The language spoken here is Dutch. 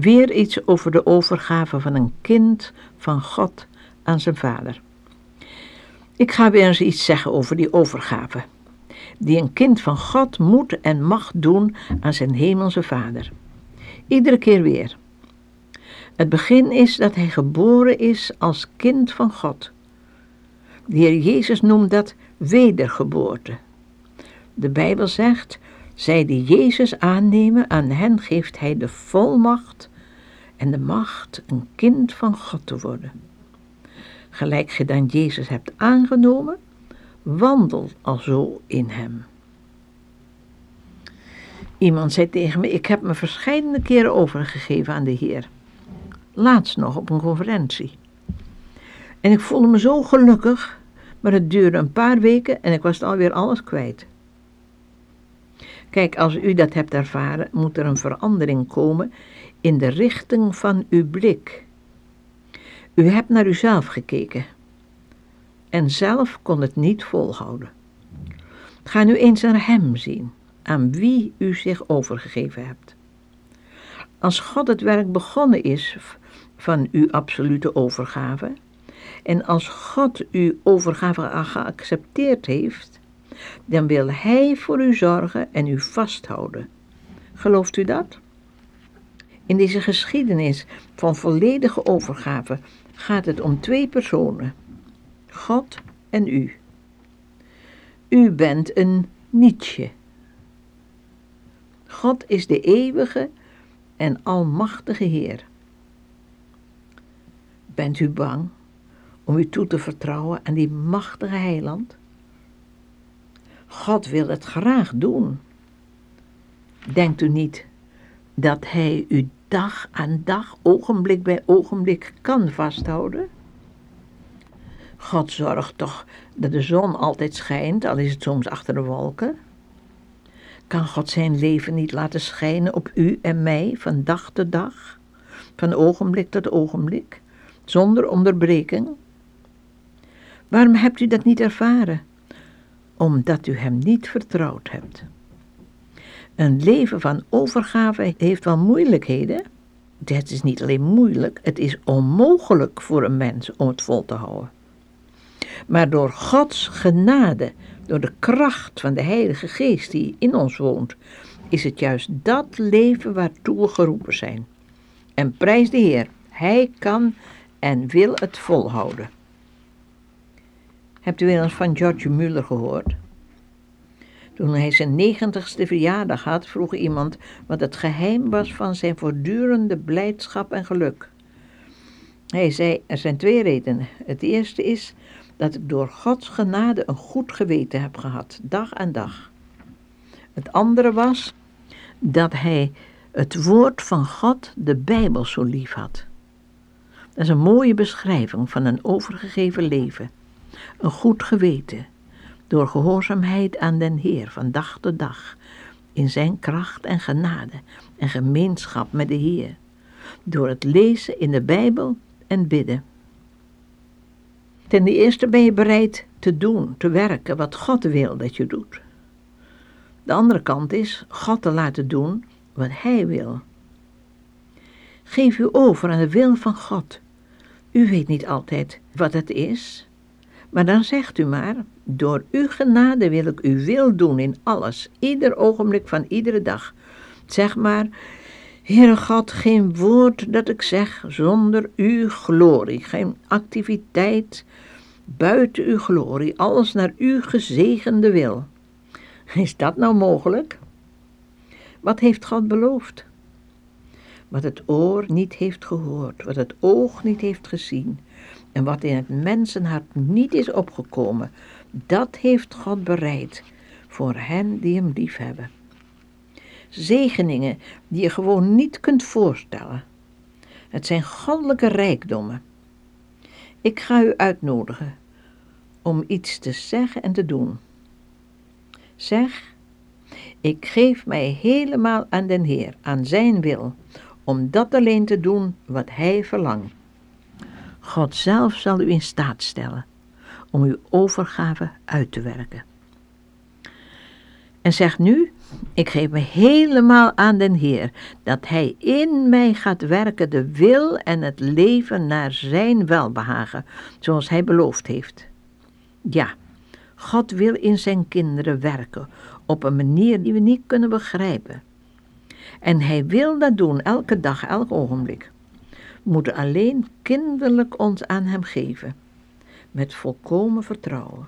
Weer iets over de overgave van een kind van God aan zijn vader. Ik ga weer eens iets zeggen over die overgave, die een kind van God moet en mag doen aan zijn hemelse vader. Iedere keer weer. Het begin is dat hij geboren is als kind van God. De Heer Jezus noemt dat wedergeboorte. De Bijbel zegt, zij die Jezus aannemen, aan hen geeft hij de volmacht en de macht een kind van God te worden. Gelijk je dan Jezus hebt aangenomen, wandel alzo in hem. Iemand zei tegen me, ik heb me verschillende keren overgegeven aan de Heer. Laatst nog op een conferentie. En ik voelde me zo gelukkig, maar het duurde een paar weken en ik was alweer alles kwijt. Kijk, als u dat hebt ervaren, moet er een verandering komen in de richting van uw blik. U hebt naar uzelf gekeken en zelf kon het niet volhouden. Ga nu eens naar Hem zien, aan wie u zich overgegeven hebt. Als God het werk begonnen is van uw absolute overgave, en als God uw overgave geaccepteerd heeft, dan wil Hij voor u zorgen en u vasthouden. Gelooft u dat? In deze geschiedenis van volledige overgave gaat het om twee personen: God en u. U bent een nietje. God is de eeuwige en almachtige Heer. Bent u bang om u toe te vertrouwen aan die machtige heiland? God wil het graag doen. Denkt u niet dat Hij u dag aan dag, ogenblik bij ogenblik kan vasthouden? God zorgt toch dat de zon altijd schijnt, al is het soms achter de wolken? Kan God zijn leven niet laten schijnen op u en mij van dag tot dag, van ogenblik tot ogenblik, zonder onderbreking? Waarom hebt u dat niet ervaren? Omdat u Hem niet vertrouwd hebt. Een leven van overgave heeft wel moeilijkheden. Het is niet alleen moeilijk, het is onmogelijk voor een mens om het vol te houden. Maar door Gods genade, door de kracht van de Heilige Geest die in ons woont, is het juist dat leven waartoe we geroepen zijn. En prijs de Heer, Hij kan en wil het volhouden. Hebt u wel eens van George Muller gehoord? Toen hij zijn negentigste verjaardag had, vroeg iemand wat het geheim was van zijn voortdurende blijdschap en geluk. Hij zei: Er zijn twee redenen. Het eerste is dat ik door Gods genade een goed geweten heb gehad, dag aan dag. Het andere was dat hij het woord van God, de Bijbel, zo lief had. Dat is een mooie beschrijving van een overgegeven leven. Een goed geweten, door gehoorzaamheid aan den Heer van dag tot dag, in zijn kracht en genade en gemeenschap met de Heer, door het lezen in de Bijbel en bidden. Ten eerste ben je bereid te doen, te werken wat God wil dat je doet. De andere kant is God te laten doen wat Hij wil. Geef u over aan de wil van God. U weet niet altijd wat het is, maar dan zegt u maar, door uw genade wil ik uw wil doen in alles, ieder ogenblik van iedere dag. Zeg maar, Heere God, geen woord dat ik zeg zonder uw glorie, geen activiteit buiten uw glorie, alles naar uw gezegende wil. Is dat nou mogelijk? Wat heeft God beloofd? Wat het oor niet heeft gehoord, wat het oog niet heeft gezien en wat in het mensenhart niet is opgekomen, dat heeft God bereid voor hen die hem liefhebben. Zegeningen die je gewoon niet kunt voorstellen. Het zijn goddelijke rijkdommen. Ik ga u uitnodigen om iets te zeggen en te doen. Zeg, ik geef mij helemaal aan den Heer, aan Zijn wil, om dat alleen te doen wat Hij verlangt. God zelf zal u in staat stellen om uw overgave uit te werken. En zeg nu, Ik geef me helemaal aan den Heer, dat Hij in mij gaat werken de wil en het leven naar Zijn welbehagen, zoals Hij beloofd heeft. Ja, God wil in Zijn kinderen werken op een manier die we niet kunnen begrijpen. En Hij wil dat doen elke dag, elk ogenblik. Moeten alleen kinderlijk ons aan Hem geven, met volkomen vertrouwen.